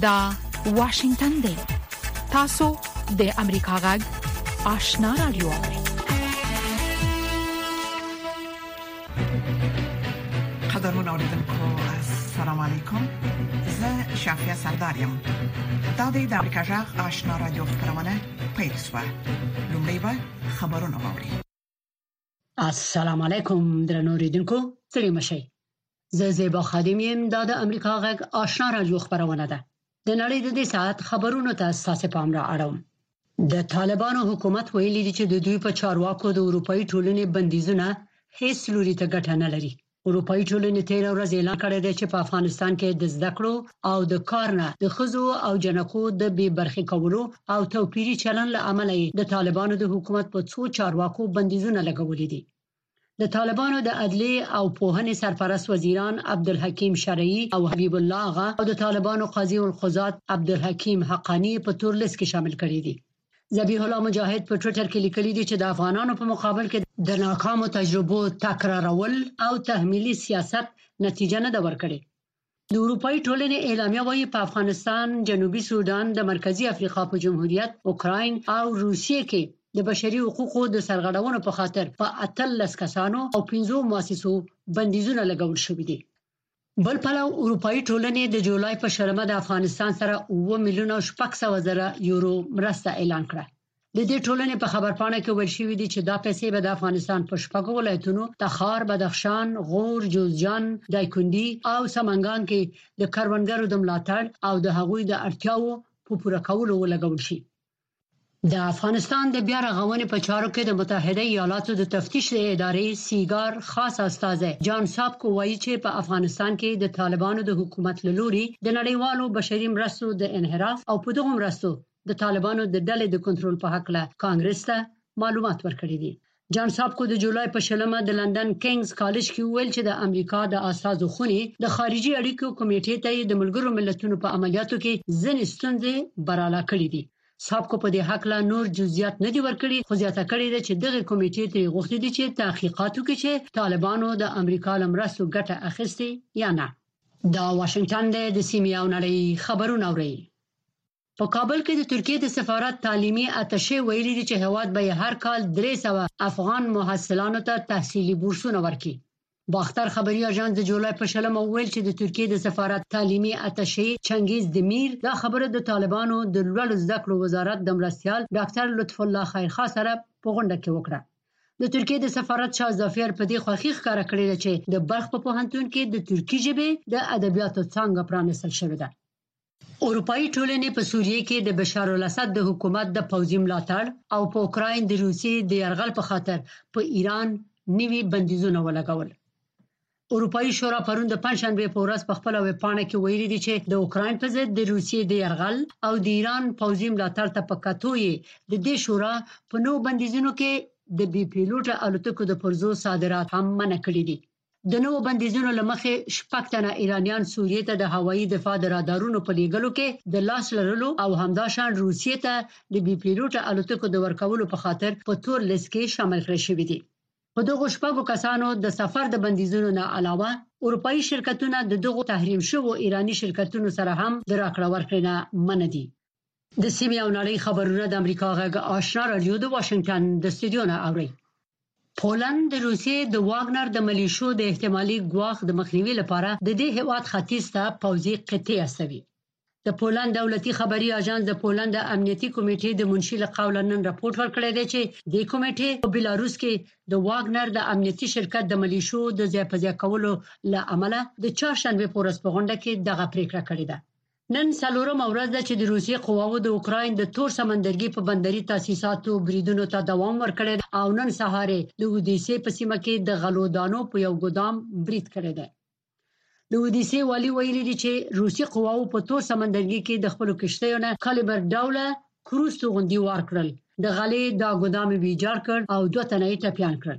دا واشنگتن دی تاسو د امریکا غږ آشنا رادیو قدرمن اوریدونکو السلام علیکم زه شافیا سردار یم دا د امریکا جغ آشنا را دوه خبرونه پیل شوه لومړی به خبرونه واوري السلام علیکم درنو اوریدونکو ستړي مشي زه زیبا خادم یم دا د امریکا غږ آشنا را دوه خبرونه ده د نړۍ د دې ساعت خبرونو ته ستاسو پام را اړوم د طالبانو حکومت ویلي دي چې د دوی په چارواکو د اروپאי ټولنې بندیزونه هیڅ لوري ته ګټه نه لري اروپאי ټولنې تیر ورځ اعلان کړی دی چې په افغانستان کې د زده کړو او د کار نه د خزو او جنکو د بې برخې کولو او توپیری چلن له امله د طالبانو د حکومت په څو چارواکو بندیزونه لګولې دي د طالبانو د عدلیې او پوهنې سرپرست وزیران عبدالحکیم شرعي او حبیب الله اغا او د طالبانو قاضي القضات عبدالحکیم حقاني په تور لیست کې شامل کړي دي. ذبیح الله مجاهد په ټویټر کې لیکلي دي چې د افغانانو په مقابل کې د ناکامو تجربو تکرارول او تحمیلي سیاست نتیجه نه ده ورکړې. د اروپايي ټولنې اعلامیه وایي، په افغانستان، جنوبي سودان، د مرکزي افریقا په جمهوریت، اوکراین او روسیې کې د بشري حقوقو د سرغړونو په خاطر په اتلس کسانو او پنځو موسسو بندیزونه لګول شوي دي. بل پلو اروپايي ټولنې د جولای په شلمه د افغانستان سره اووه میلیونه او شپږ سوه زره یورو مرسته اعلان کړه. د دې ټولنې په خبرپاڼه کې ویل شوي دي چې دا پیسې به د افغانستان په شپږو ولایتونو تخار، بدخشان، غور، جوزجان، دایکندي او سمنګان کې د کروندګرو د ملاتړ او د هغوی د اړتیاوو په پوره کولو ولګول شي. د افغانستان د بیا رغونې په چارو کې د متحده ایالاتو د تفتیش د ادارې سیګار خاص استازی جان ساپکو وایي چې په افغانستان کې د طالبانو د حکومت له لوري د نړیوالو بشري مرستو د انحراف او په دغو مرستو د طالبانو د ډلې د کنټرول په هکله کانګرس ته معلومات ورکړي دي جان ساپکو د جولای په شلمه د لندن کینګز کالج کې وویل چې د امریکا د استازو خونې د خارجي اړیکو کمیټې ته یې د ملګرو ملتونو په عملیاتو کې ځینې ستونزې برالا کړې دي ساپکو په دې حق لا نور جزئیات نه دي ورکړي خو زیاته کړې ده چې دغه کمیټې ترې غوښتي دي چې تحقیقات وکړي چې طالبانو د امریکا لمرستو ګټه اخیستي یا نه دا واشنگټن دی د سیمې او نړۍ خبرونه اوري په کابل کې د ترکیې د سفارت تعلیمي اتشې ویلي دي چې هواد به هر کال 300 افغان محصلانو ته تحصیلي بورسونه ورکړي. باختر خبري اژانس د جولای په شلمه وویل چې د ترکیې د سفارت تعلیمي اتشې چنګیز دمیر دا خبره د طالبانو د لوړو زده کړو وزارت د مرستیال ډاکټر لطف الله خیرخواه سره په غونډه کې وکړه. د ترکیې د سفارت شاه زافیر په دې خوښي ښکاره کړې ده چې د بلخ په پوهنتون کې د ترکي ژبې د ادبیاتو څانګه پرانیستل شوې ده. اروپايي ټولنې په سوریه کې د بشار الاسد د حکومت د پوځي ملاتړ او په اوکراین د روسیې د یرغل په خاطر په ایران نوي بندیزونه ولګول. اروپايي شورا پرون د پنځشنبې په ورځ په خپل ویبپاڼه کې ویلي دي چې د اوکراین په ضد د روسیې د یرغل او د ایران پوځي ملاتړ ته په کتو یې د دې شورا په نوو بندیزونو کې د بې پیلوټه الوتکو د پرزو صادرات هم منع کړي دي. د نوو بندیزونو له مخې شپږ تنه ایرانیان سوریې ته د هوایي دفاع د رادارونو په لېږلو کې د لاس لرلو او همداشان روسیې ته د بې پیلوټه الوتکو د ورکولو په خاطر په تور لېست کې شامل کړل شوي دي. په دغو شپږو کسانو د سفر د بندیزونو نه علاوه اروپايي شرکتونه د دغو تحریم شوو ایراني شرکتونو سره هم د راکړه ورکړې نه منع دي. د سیمې او نړۍ خبرونه د امریکا غږ آشنا رادیو د واشنگټن د استودیو نه اوري پولند د روسیې د واګنر د ملیشو د احتمالي ګواښ د مخنیوي لپاره د دې هیواد ختیځ ته پوځي قطعې استوي د پولند دولتي خبري اژانس د پولند د امنیتي کمیټې د منشي له قوله نن راپورټ ورکړی دی چې د کمیټې په بلاروس کې د واګنر د امنیتي شرکت د ملیشو د ځای په ځای کولو له امله د چهارشنبه په ورځ په غونډه کې دغه پریکړه کړې ده نن څلورمه ورځ ده چې د روسیې قواوو د اوکراین د تور سمندرګي په بندري تاسیساتو بریدونو ته دوام ورکړی دی او نن سهار یې د اودیسې په سیمه کې د غلو دانو په یو ګدام برید کړی دی. د اودیسې والي ویلي دي چې روسي قواوو په تور سمندرګي کې د خپلو کشتیو نه کالیبر ډوله کروز توغندي وار کړل، د غلې دا ګدام ویجاړ کړ او دوه تنه یې ټپیان کړل.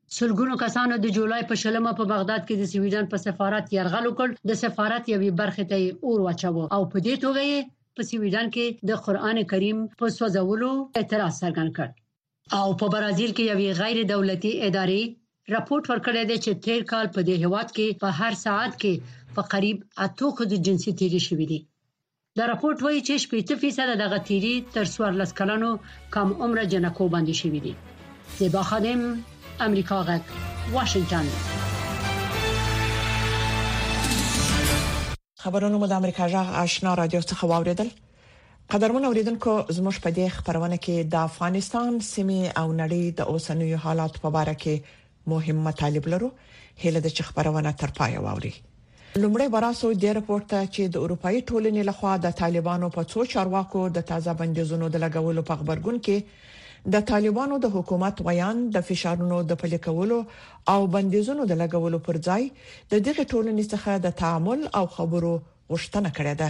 سلګونو کسانو د جولای په شلمه په بغداد کې د سویډن په سفارت یرغل وکړ د سفارت یوې برخې ته اور واچوه او په دې توګه یې په سویډن کې د قران کریم په سوځولو اعتراض څرګند کړ او په برازیل کې یوې غیر دولتي ادارې راپورټ ورکړی دی چې تیر کال په دې هواد کې په هر ساعت کې په قریب اتو خځو جنسي تیری شوې دي دا راپورټ وایي چې شپږ فیصد دغه تیری تر 14 کلنو کم عمر جنکو باندې شوی دی زیبا خادم امریکا غږ واشنگتن خبرونه مو د امریکا جغ آشنا رادیو څخه واوریدل قدرمن اوریدونکو زموږ په دې خبرونه کې د افغانستان سیمه او نړۍ د اوسنوي حالات په اړه کې مهم مطالب لرو هیله ده چې خبرونه تر پایه واوري. لومړی براسو د رپورت ته چې د اروپאי ټولنې لخوا د طالبانو په څو چارواکو د تازه بندیزونو د لګولو په خبرګون کې د طالبانو د حکومت ویاند د فشارونو د پلي کولو او بندیزونو د لګولو پر ځای د دغه ټولنې څخه د تعامل او خبرو غوښتنه کړې ده.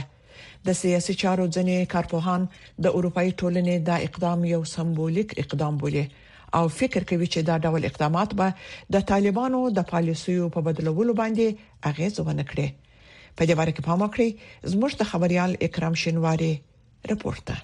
د سیاسي چارو ځینې کارپوهان د اروپایي ټولنې دا اقدام یو سمبولیک اقدام بولي او فکر کوي چې دا ډول اقدامات به د طالبانو د پالیسیو په بدلولو باندې اغیز ونه کړي. په دې باره کې پام وکړئ زموږ د خبریال اکرام شینواري رپورټ ته.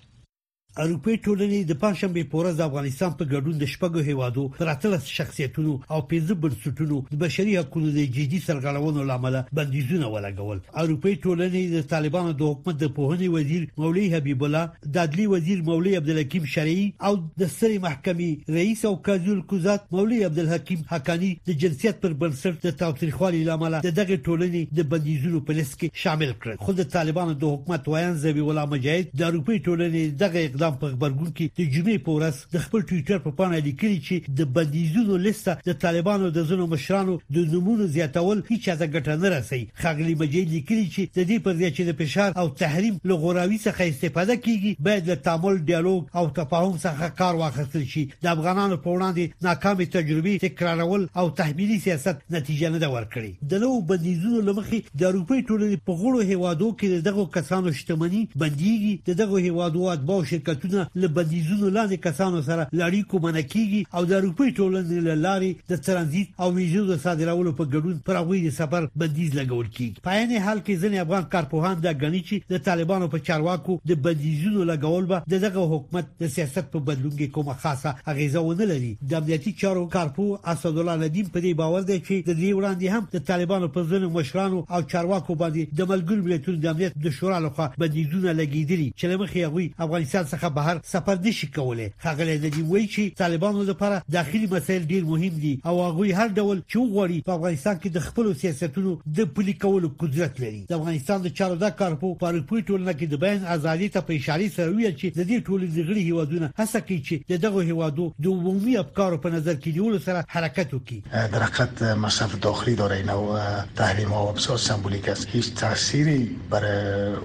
اروپای ټولنې د پنځشنبې په ورځ د افغانستان په ګډون د شپږو هیوادو پر اتلس شخصیتونو او پنځه بنسټونو د بشري حقوقو د جدي سرغړونو لامل بندیزونه ولګول اروپای ټولنې د طالبانو د حکومت د پوهنې وزیر مولوی حبیب الله د عدلی وزیر مولوی عبدالحکیم شرعي او د سترې محکمې رئیس او قاضي القضات مولوی عبدالحکیم حقانی د جنسیت پر بنسټ د تاوتریخوالي لامل د دغه ټولنې د بندیزونو په لیست کې شامل کړل خو د طالبانو د حکومت ویاند زبی الله مجاهد د اروپای ټولنې دغه اقدام په خبرګون کې د جمعې په ورځ د خپل ټوئیټر په پاڼه لیکلي چې د بندیزونو لیسته د طالبانو د ځینو مشرانو د نمونو زیاتول هیڅ ته ګټه نه رسي خغلی مجاهد لیکلي چې د دې پر ځای چې د فشار او تحریم له غوراوي څخه استفاده کیږي باید له تعامل ډیالوګ او تفاهم څخه کار واخیستل شي د افغانانو په وړاندې ناکامې تجربې تکرارول او تحمیلي سیاست نتیجه نه ده ورکړې د نوو بندیزونو له مخې د اروپۍ ټولنې په غړو هېوادو کې د دغو کسانو شتمني بندیږي، د دغو هېوادو اتباعو شرکتونه له بندیزونو لاندې کسانو سره له اړیکو منع کېږي او د اروپۍ ټولنې له لارې د ترانزیت او ویزو د صادرولو په ګډون پر هغوی د سفر بندیز لګول کېږي. په عین حال کې ځینې افغان کارپوهان دا ګڼي چې د طالبانو په چارواکو د بندیزونو لګول به د دغه حکومت د سیاست په بدلون کې کومه خاصه اغېزه ونه لري. د امنیتي چارو کارپوه اسدالله ندیم په دې باور دی چې د دې وړاندې هم د طالبانو پر ځینو مشرانو او چارواکو باندې د ملګرو ملتونو د امنیت د شورا لخوا بندیزونه لګیدلي چې له مخې هغوی افغانستان څخه بهر سفر نشي کولی ښاغلی ندیم وایي چې طالبانو لپاره داخلي مسایل ډیر مهم دي او هغوی هر ډول چې وغواړي په افغانستان کې د خپلو سیاستونو د پلي کولو قدرت لري د افغانستان د چارو د کارپو په اروپوي ټولنه کې د بیان ازادي ته په اشاره سره ویل چې د دې ټولنې د غړي هیوادونه هڅه کوي چې د دغه هیوادو د عمومي افکارو په نظر کې نیولو سره حرکت وکړي درقت مصرف داخلی داره اینا و تحریم ها بسیار سمبولیک است هیچ تاثیری بر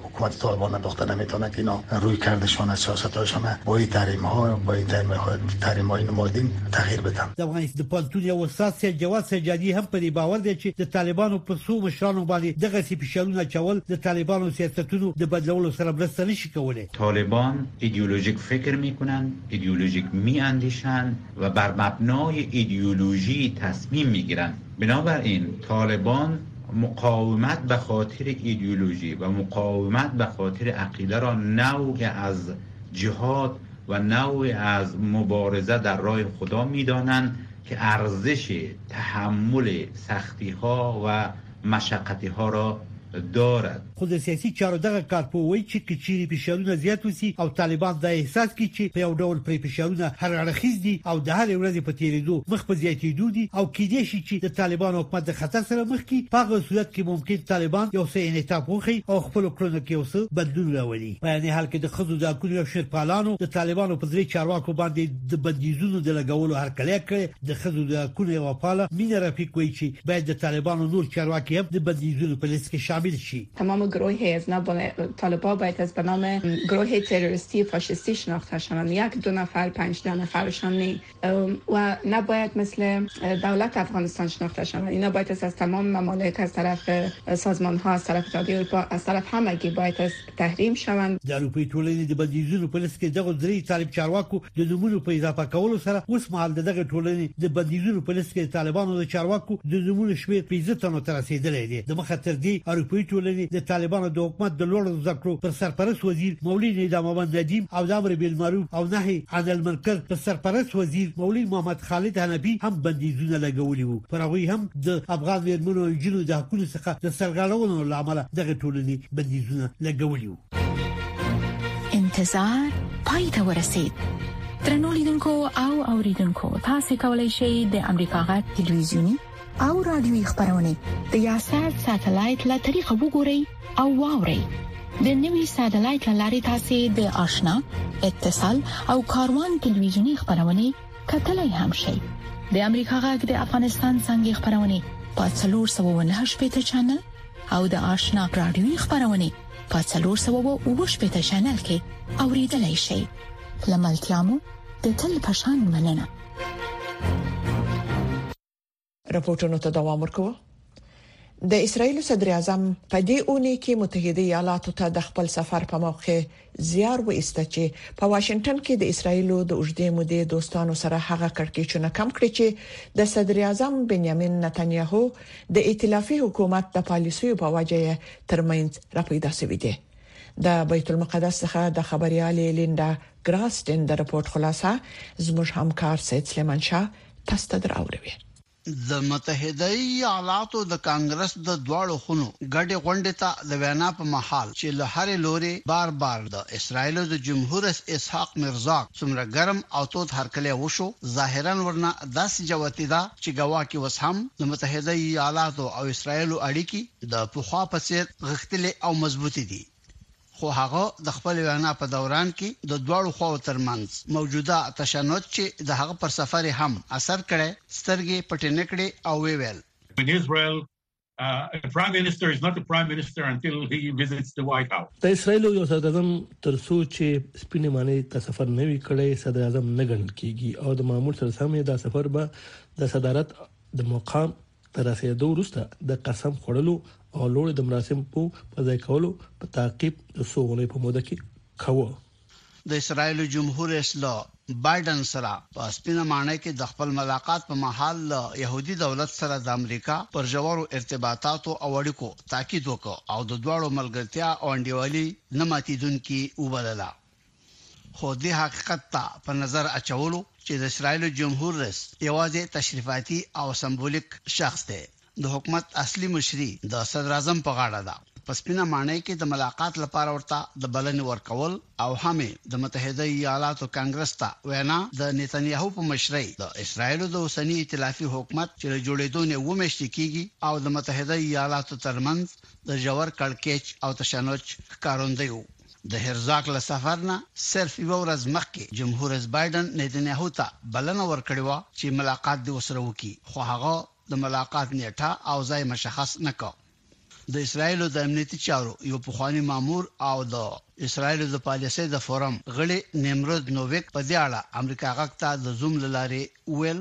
حکومت طالبان انداخته نمیتونه که اینا روی کردشان سیاستهایشان با این تحریم ها با این تحریم های نمایدین تغیر بده. د افغانستان د پوهنتون یو استاد سید جواد سجادي هم په دې باور دی چې د طالبانو پر څو مشرانو باندې دغسې فشارونه اچول د طالبانو سیاستونو د بدلولو سره مرسته نه شي کولی. طالبان ایدئولوژیک فکر میکنند، ایدئولوژیک میاندیشند و بر مبنای ایدئولوژی تصمیم میگیرند. بنابراین طالبان مقاومت به خاطر ایدئولوژی و مقاومت به خاطر عقیده را نوع از جهاد، و نوعی از مبارزه در راه خدا می دانند که ارزش تحمل سختی ها و مشقتی ها را دارد. خو د سیاسي چارو دغه کارپوه وایي چې که چیرې فشارونه زیات وسي او طالبان دا احساس کړي چې په یو ډول پرې فشارونه هر اړخیز دي او د هرې ورځې په تیریدو مخ په زیاتیدو دي او کیدای شي چې د طالبانو حکومت د خطر سره مخ کړي، په هغه صورت کې ممکن طالبان یو څه انعطاف وښيي او خپلو کړنو کې یو څه بدلون راولي. په یانې حال کې د خزو د حقوقو او شیرپالانو د طالبانو په درې چارواکو باندې د بندیزونو د لګولو هرکلی کړي د خزو د حقوقو او فعال مینه رفیق وایي چې باید د طالبانو نور چارواکي هم د بندیزونو په لیست کې شامل شي تمام گروه از نبال طالبان باید از به نام گروه تروریستی فاشیستی شناخته شوند یک دو نفر پنج ده نفرشان نه و نباید مثل دولت افغانستان شناخته شود اینا باید است از تمام ممالک از طرف سازمان ها از طرف اتحادیه اروپا از طرف همگی باید است تحریم شوند. د اروپايي ټولنې د بندیزونو په لست کې دغو درې طالب چارواکو د نومونو په اضافه کولو سره اوس مهال د دغې ټولنې د بندیزونو په لست کې د طالبانو د چارواکو د نومونو شمېر پنځه تنو ته رسېدلی دی. د مخه تر دې اروپايي ټولنې د طالبانو د حکومت د لوړو زده کړو پر سرپرست وزیر مولي نظام محمد ندیم او د امر بالمعروف او نهي عدل مرکز په سرپرست وزیر مولوی محمد خالد حنبی هم بندیزونه لګولي وو پر هغوی هم د افغان میرمنو انجونو د حقونو څخه د سرغړونو لامل دغه ټولنې بندیزونه لګولي وو انتظار پای ته ورسید ترنو لیدونکو او اوریدونکو تاسو کولی شئ د امریکا غا ټلویزیونی او رادیوي خبرونه د یاشات ساتلایت له طریقو وګورئ او واورئ د نوي ساتلایت لارې تاسو د آشنا اتصال او کاروان ټلویزیونی خبرونه کتلای هم شئ د امریکا غږ د افغانستان څنګه خبرونه په 309 پټ چنل او د آشنا رادیوي خبرونه په 309 پټ چنل کې اوریدلای شئ لملتيامو د تل پشان مننه رپورټونو ته دوام ورکوه د اسرایل صدر اعظم په دې اونۍ کې متحده ایالاتو ته د خپل سفر په موخه زیار وایسته چې په واشنگټن کې د اسرایل د اوږدې مودې دوستانو سره هغه کړکیچونه کم کړي چې د صدر اعظم بنیامین نتنیاهو د ائتلافي حکومت د پالیسیو په وجه ترمنځ را پیدا شوې دي د بیت المقدس څخه د خبريالې لیندا ګراسټین د رپورټ خلاصه زموږ همکار سید سلیمان شاه تاسو ته دراوروي. د متحده ایالاتو د کانګرس د دواړو خونو ګډې غونډې ته د وینا په مهال چې له هرې لورې بار بار د اسراییلو د جمهور رئیس اسحاق مرزاق څومره ګرم او تود هرکلی وشو، ظاهراً ورنه داسې جوتي ده چې ګواکې اوس هم د متحده ایالاتو او اسراییلو اړیکې د پخوا په څېر غښتلې او مضبوطې دي. خو هغه د خپلې وینا په دوران کې د دواړو خواوو ترمنځ موجوده تشنج چې د هغه پر سفر یې هم اثر کړی، سترګې پټې نه کړې او وویل. د اسراییل یو صدراعظم تر څو چې سپینې ماڼۍ ته سفر نه وي کړی، صدراعظم نه ګڼل کېږي او د معمول سره سم یې دا سفر به د صدارت د مقام تر رسېدو وروسته د قسم خوړلو او لوړې د مراسم په په ځای کولو په تعقیب د څو غونې په موده کې کوو. د اسرائیل جمهور رئیس له بایډن سره په سپینه ماڼۍ کې د خپل ملاقات په مهال له یهودي دولت سره د امریکا پر ژورو ارتباطاتو او اړیکو تاکید وکړ او د دواړو ملګرتیا او انډیوالي نه ماتیدونکې وبلله. خو دې حقیقت ته په نظر اچولو چې د اسراییلو جمهور رئیس یوازې تشریفاتي او سمبولیک شخص دی، د حکومت اصلي مشري د صدراعظم په غاړه ده. په سپینه ماڼۍ کې د ملاقات لپاره ورته د بلنې ورکول او هم یې د متحده ایالاتو کانګرس ته وینا د نتنیاهو په مشرۍ د اسراییلو د اوسني ایتلافي حکومت چې له جوړېدو نې اووه میاشتې کېږي او د متحده ایالاتو ترمنځ د ژور کړکېچ او تشنج ښکارندوی و. د هرزاګ له سفر نه صرف یوه ورځ مخکې جمهور رئیس بایډن نتنیاهو ته بلنه ورکړې وه چې ملاقات دې ورسره وکړي، خو هغه د ملاقات نېټه او ځای مشخص نه کړ. د اسراییلو د امنیتي چارو یو پخوانی مامور او د اسراییلو د پالیسۍ د فورم غړي نیمرود نوویک په دې اړه امریکا غږ ته د زوم له لارې وویل،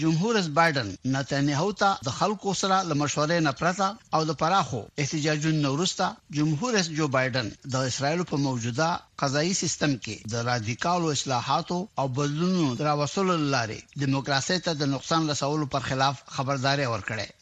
جمهور رئیس بایډن نتانیاهو ته د خلکو سره له مشورې نه پرته او د پراخو احتجاجونو نه وروسته جمهور رئیس جو بایډن د اسراییلو په موجوده قضایي سیستم کې د رادیکالو اصلاحاتو او بدلونونو د راوستلو له لارې دیموکراسۍ ته د نقصان رسولو پر خلاف خبرداری ورکړی.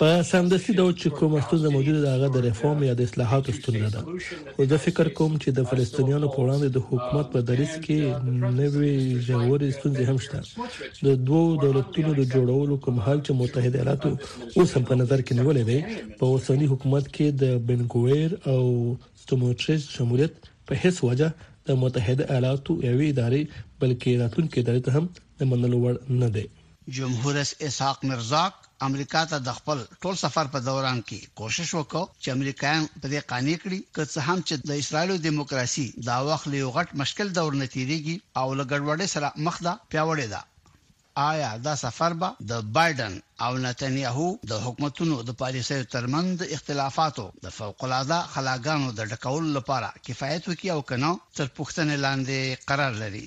په سمدستي ډول چې کومه ستونزه موجوده ده هغه د ریفورم یا د اصلاحاتو ستونزه ده خو زه فکر کوم چې د فلسطینیانو په وړاندې د حکومت په دریځ کې نوې ژورې ستونزې هم شته د دوو دولتونو د جوړولو کوم حل چې متحده ایالاتو اوس هم په نظر کې نیولې دی په اوسنی حکومت کې د بنګویر او ستوموټریز شمولیت په هیڅ وجه د متحده ایالاتو یوې ادارې بلکې راتلونکي ادارې ته هم د منلو وړ نه دی جمهوررئیس اسحاق میرزاک امریکا ته د خپل ټول سفر په دوران کې کوشش وکړ چې امریکایان په دې قانع کړي که څه هم چې د اسراییلو دیموکراسي دا وخت له یو غټ مشکل دور نه تېرېږي او له ګډوډۍ سره مخ ده، پیاوړې ده. آیا دا سفر به د بایډن او نتنیاهو د حکومتونو د پالیسیو ترمنځ د اختلافاتو د فوق العاده خلاګانو د ډکولو لپاره کفایت وکړي او که نه، تر پوښتنې لاندې قرار لري؟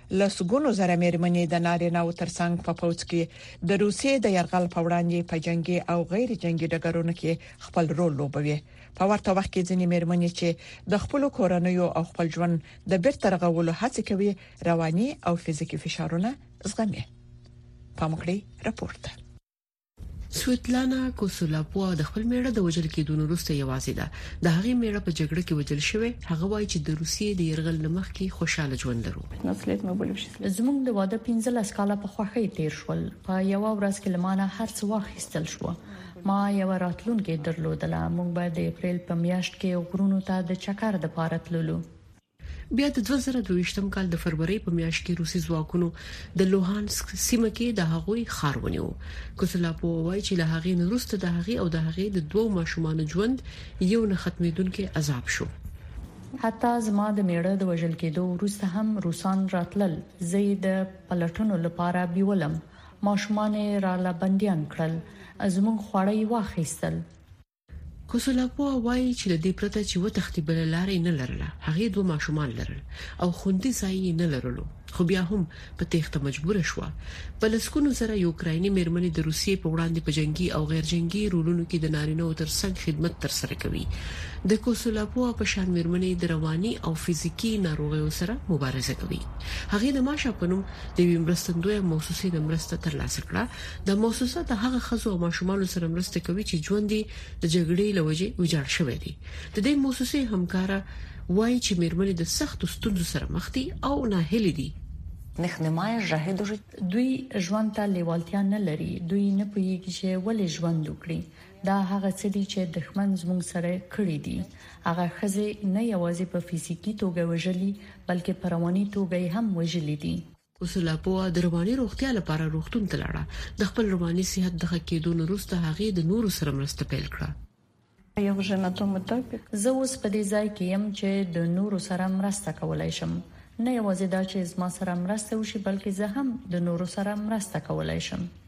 لسګونو زره مېرمنې د نارینهوو ترڅنګ په پوځ کې د روسیې د یرغل په وړاندې په جنګي او غیر جنګي ډګرونو کې خپل رول لوبوي. په ورته وخت کې ځینې مېرمنې چې د خپلو کورنیو او خپل ژوند د بیرته رغولو هڅې کوي، رواني او فزیکي فشارونه زغمي. پام وکړئ رپورټ ته. سویتلانا کوسولاپوا د خپل میړه د وجل کېدو وروسته یوازې ده د هغې میړه په جګړه کې وجل شوی هغه وایي چې د روسیې د يرغل لمخ کې خوشاله ژوند لرو زموږ د واده 15 کال په خوخه تیر شول په یو ورځ کې لمانه هرڅ واخیستل شو ما یو راتلونکې درلودله موږ به د اپریل په میاشت کې غرونو ته د چکر د پاره تللو بیا د دوه زره دوه ویشتم کال د فرورۍ په میاشت کې روسي ځواکونو د لوهانسک سیمه کې د هغوی ښار ونیو کوسلاپو وایي چې له هغې نه وروسته د هغې او د هغې د دوو ماشومانو ژوند یو نه ختمېدونکي عذاب شو حتی زما د میړه د وژل کېدو وروسته هم روسان راتلل زه یې د پلټنو لپاره بیولم ماشومان یې را لبندیان کړل زموږ خواړه یې واخیستل کوسلاپوا وایي چې لدې پرته چې وتښتي بل لارې نه لرله هغه دوه ماشومان لرل او خوندي ځای نه لرلو خو بیا هم په تېښته مجبور شو په لسکونو سره یوکرایني مېرمنې د روسیې په وړاندې په جنگي او غیر جنگي رولونو کې د نارینه او ترڅنګ خدمت تر سره کوي د کوسلاپوا په شان مېرمنې د رواني او فزیکی ناروغیو سره مبارزه کوي هغه د ماشا پنوم د ویمرستندوی موسسې د مرسته ترلاسه کړه دا موسسه د هغه خزو او ماشومان سره مرسته کوي چې ژوند یې د جګړې لوجې ویجاړ شوی دی د دې موسسې همکارا وایي چې میرمنې د سخت ستونزو سره مخ دي او ناهلي دي دوی ژوند ته لیوالتیا نه لري دوی نه پوهیږي چې ولې ژوند وکړي دا هغه څه دي چې دښمن زموږ سره کړی دي هغه خزه نه یوازې په فزیکی توګه وژلي بلکې په رواني توګه هم وژلي دي اوس لا پوه د رواني روغتیا لپاره روغتون ته لاړه، د خپل رواني صحت د ښه کېدو نه وروسته هغې د نورو سره مرسته پیل کړه. زه اوس په دې ځای کې یم چې د نورو سره مرسته کولای شم، نه یوازې دا چې زما سره مرسته وشي، بلکې زه هم د نورو سره مرسته کولای شم.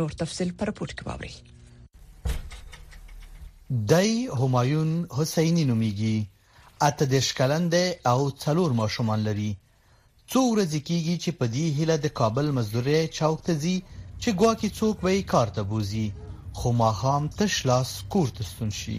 نور تفصيل پر پورت کې واوري دای همایون حسینی نومیږي اته د شکلن دی او څلور ماشومان لري څو ورځې کیږي چې په دې هله د کابل مزدوري چوک ته ځي چې ګواکې څوک به یې کار ته بوزي خو ماخام تش لاس کور ته ستون شي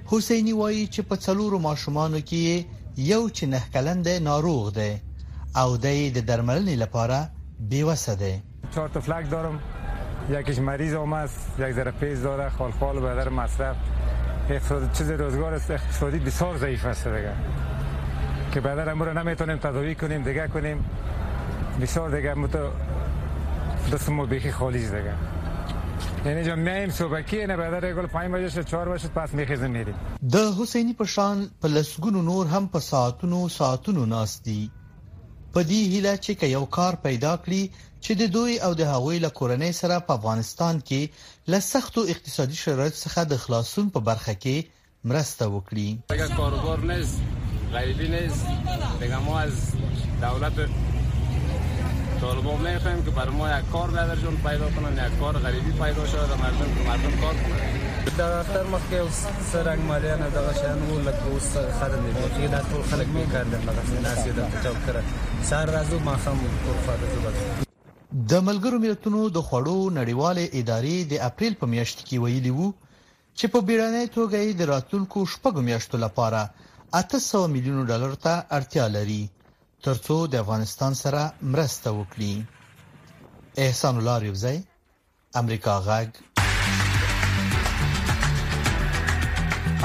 حسیني وايي چې په څلورو ماشومانو کې یې یو چې نهه کلن دی ناروغ دی او دی یې د درملنې لپاره بې وسه دی. چهار تفلک دارم یکیش مریض عام است یک ذره پیز دارد خال خال و برادر مصرف اقتصاد چیز روزگار است اقتصادی بسیار ضعیف است دیگه که برادر امو را نمیتونیم تداوی کنیم دیگه کنیم بسیار دیگه امو تو دست ما بیخی خالی است دیگه یعنی جا میایم صبحکی نه برادر گل پنج بجه شد چهار بجه د حسیني په شان په لسګونو نور هم په ساعتونو ساعتونو ناست دي په دې هیله چې که یو کار پیدا کړي چې د دوی او د هغوی له کورنۍ سره په افغانستان کې له سختو اقتصادي شرایطو څخه د خلاصون په برخه کې مرسته وکړي. اگر کاروبار نیست، غیبی نیست، دیگه ما از دولت طالبان میخوایم که بر ما یک کار در جون پیدا کنن، یک کار غریبی پیدا شود و مردم که مردم کار کنند. دغه اختر مخکې اوس څه رنګ مالیانه دغه شیان وو لږ اوس خره نه دي دا ټول خلک به کار دي دغه ناسې د چوک کړه سار راځو ما خام ټول فاده زبر د ملګرو ملتونو د خوړو نړیوالې ادارې د اپریل په میاشت کې ویلي وو چې په بیړنۍ توګه یې د راتلونکو شپږو میاشتو لپاره 800 میلیون ډالر ته اړتیا لري ترڅو د افغانستان سره مرسته وکړي احسان الله ریوزی امریکا غږ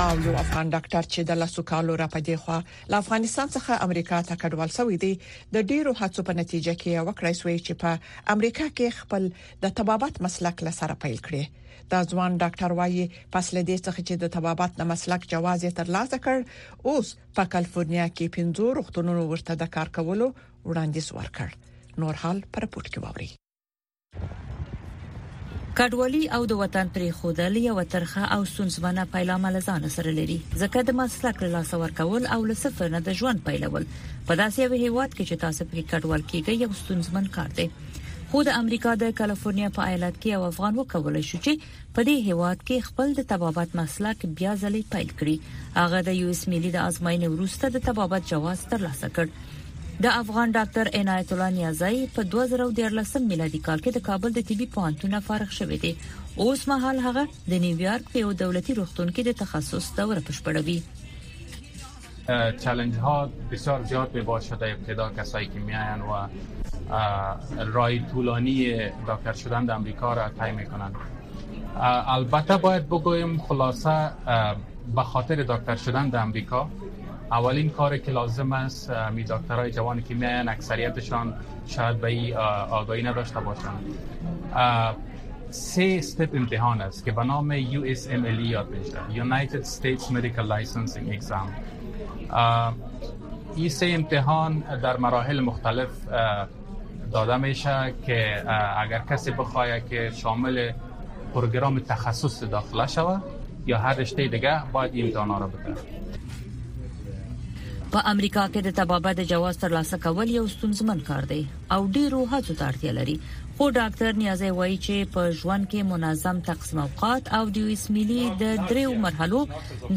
او یو افغان ډاکټر چې د لاسو کالو را پدې خو له افغانستان څخه امریکا ته کډوال شوی دی د ډیرو هڅو په نتیجه کې وکړای شوې چې په امریکا کې خپل د طبابت مسلک لسره پیل کړي دا ځوان ډاکټر وایي پس له دې څخه چې د طبابت د مسلک جواز یې ترلاسه کړ اوس په کالیفورنیا کې پنځو روغتونونو ورته د کار کولو وړاندیز ورکړ نور حال پر پورت کې ووري کډوالي او د وطن پرې خودل یو ترخه او سنځمنه پیلامه لزان سره لري ځکه د مسلک له لاس ورکول او له صفر نه د ژوند پیلول په داسې یو هیواد کې چې تاسو پرې کډوال کیږئ یو سنځمن کار دی خو د امریکا د کالیفورنیا په ایالت کې یو افغان وکول شو چې په دې هېواد کې خپل د طبابت مسلک بیا ځلې پیل کړي. هغه د یو اس ملي د ازموینې وروسته د طبابت جواز ترلاسه کړ. د افغان ډاکټر عنایت الله نیازی په 2013 میلادي کال کې د کابل د طبي پوهنتون فارغ شوی دی. اوس مهال هغه د نیویارک په یو دولتي روغتون کې د تخصص دوره بشپړوي. چالش ها بسیار زیاد به باز شده ابتدا کسایی که میاین و uh, رای طولانی دکتر شدن در امریکا را طی میکنن uh, البته باید بگویم خلاصه به خاطر دکتر شدن در امریکا اولین کاری که لازم است می دکترهای جوانی که میان اکثریتشان شاید به این آگاهی نداشته باشند سه سټپ امتحان است که به نام یو اس ام ال یاد بشه یونایتد استیتس مدیکال لایسنسینګ ایگزام این سه امتحان در مراحل مختلف داده میشه که اگر کسی بخواه که شامل پروگرام تخصص داخله شوه یا هر رشته دیگه باید این امتحانا را بکنه په امریکا کې د تبابه د جواز ترلاسه کول یو ستونزمن کار دی او ډیرو هڅو ته اړتیا لري خو ډاکتر نیازی وایي چې په ژوند کې منظم تقسیم اوقات او د یوس ملي د دریو مرحلو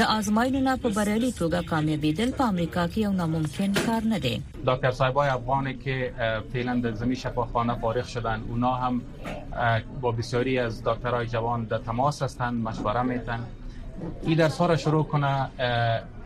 د آزماینو نه په بریالي توګه کامیابیدل په امریکا کې یو ناممکن کار نه دی دکتر صاحبای افغان که فعلا در زمین شفاخانه فارغ شدن اونا هم با بسیاری از دکترای جوان در تماس هستند مشوره میتن ای درس ها را شروع کنه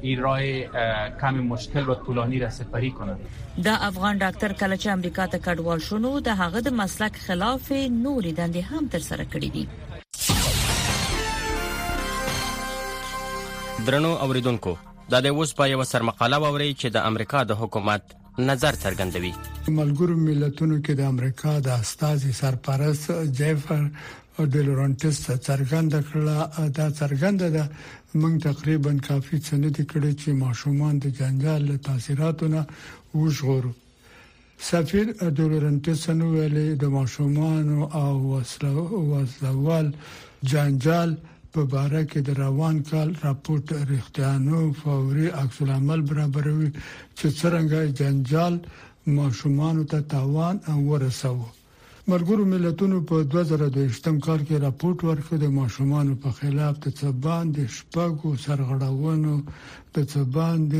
ای رای کمی مشکل و طولانی را سپری کنند دا افغان ډاکټر کله چې امریکا ته کډوال شونو د هغه د مسلک خلاف نور دندې هم تر سره کړې دي درنو اوریدونکو دا د اوس په یو سرمقاله ووري چې د امریکا د حکومت نظر څرګندوي. ملګرو ملتونو کې د امریکا د استازي سرپرست جیفر ډیلورنټس څرګنده کړه دا څرګنده ده موږ تقریبا کافي څه نه دي کړی چې ماشومان د جنجال له تاثیراتو نه وژغورو سفیر ډیلورنټس نو ویلي د ماشومان او وسلوال جنجال په باره کې د روان کال راپورټ رښتیانو فوري عکس العمل برابروي چې څرنګه جنجال ماشومان ته تاوان ورسوه ملګرو ملتونو په 2022 کال کې راپورټ ورکړ د ماشومان په خلاف د څبان د شپږو سرغړونو د څبان د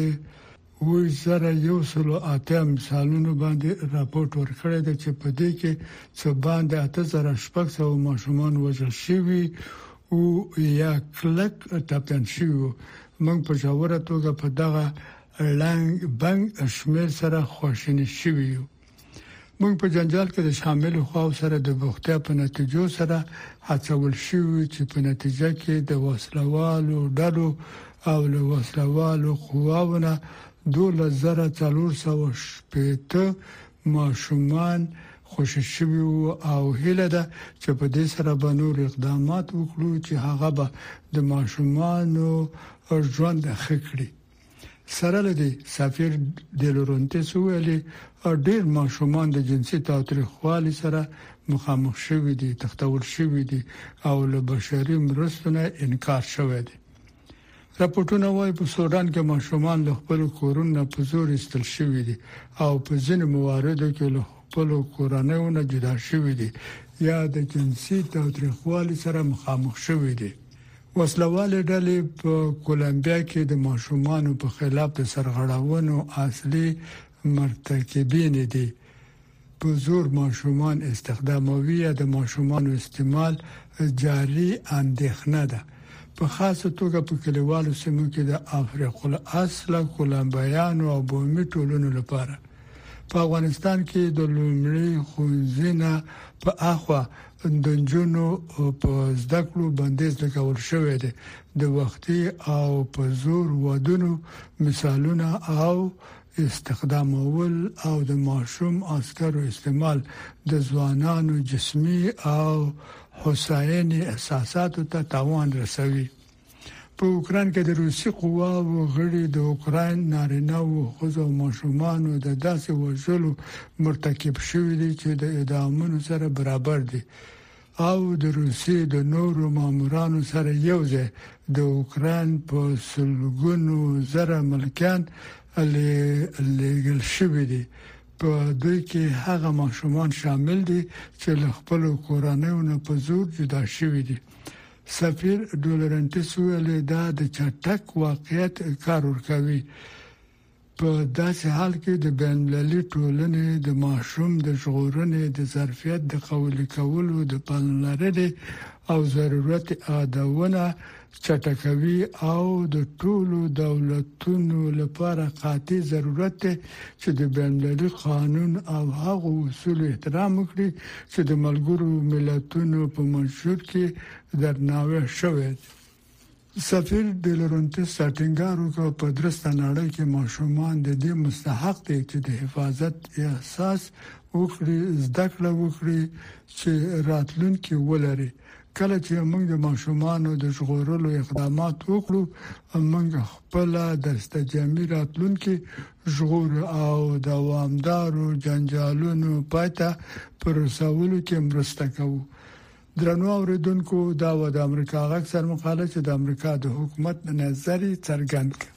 اووه زره یو سل او اته مثالونو باندې راپورټ ورکړی دی چې په دې کې څه باندې اته زره شپږ سوه ماشومان وژل شوي او یا کلک ټپیان شوي وو موږ په ژوره توګه په دغه ړنګ بنګ شمېر سره خواشیني شوي یو. موږ په جنجال کې د شامل خواو سره د بوختیا په نتیجو سره هڅول شوی چې په نتیجه کې د وسلوالو ډلو او له وسلوالو قواونه 12415 ماشومان خوشی شوی او هله ده چې په دې سره به نور اقدامات وکړو چې هغه به د ماشومان ژوند ښه کړي سره له دې سفیر دلورنتس ویل ډیر ماشومان د جنسي تاوتریخوالي سره مخامخ شوي دي تختول شوي دي او له بشري مرستو نه انکار شوی دی راپورټونه وايي په سودان کې ماشومان له خپل کورونو په زور ایستل شوي دي او په ځینو مواردو کې له خپل کورنیو نه جدا شوي دي یا د جنسي تاوتریخوالي سره مخامخ شوي دي وسله والې ډلې په کولمبیا کې د ماشومانو په خلاف د سرغړونو اصلي مرتکبین دي. په زور ماشومان استخداموي یا د ماشومانو استعمال جاري اندېښنه ده. په خاصه توګه په کلیوالو سیمو کې د افریق الاصله کولمبیانو او بومي ټولنو لپاره. په افغانستان کې د لومړي ښوونځي نه په اخوا د نجونو په زده کړو بندیز لګول شوې ده د وختي او په زور ودونو مثالونه او استخدامول او د ماشوم عسکرو استعمال د ځوانانو جسمي او حسیني احساساتو ته تاوان رسوي په اوکران کې د روسي قواو غړي د اوکراین نارینه او ښځو او ماشومانو د داسې وژلو مرتکب شوي دي چې د اعدامونو سره برابر دي او د روسي د نورو مامورانو سره یو ځای د اوکراین په سلګونو زره ملکیان لېګل شوي دي په دوی کې هغه ماشومان شامل دي چې له خپل کورنۍ نه په زور جدا شوي دي سفیر ډولرنټس ویل دا د چټک واقعیت کار ورکوي په داسې حال کې د بین المللي ټولنې د ماشوم د ژغورنې د ظرفیت د قوي کولو د پاملرنې او ضرورت اعادونه چټکوي او د ټولو دولتونو لپاره قاطع ضرورت دی چې د بینالمللي قانون او هغو اصولو احترام وکړي چې د ملګرو ملتونو په منشور کې درناوی شوی دی سفیر د لورنټس سټینګار وکړ په درسته نړۍ کې ماشومان د دې مستحق دي چې د حفاظت احساس وکړي زده کړه وکړي چې راتلونکي ولري کله چې موږ د ماشومانو د ژغورلو اقدامات وکړو موږ خپل د استجامي راتلونکو ژغور او دوامدارو جنجالونو پاتې پروسولو کې مرسته کوو درنو اوریدونکو دا و د امریکا غږ سر مقاله چې د امریکا د حکومت نظر څرګند کړ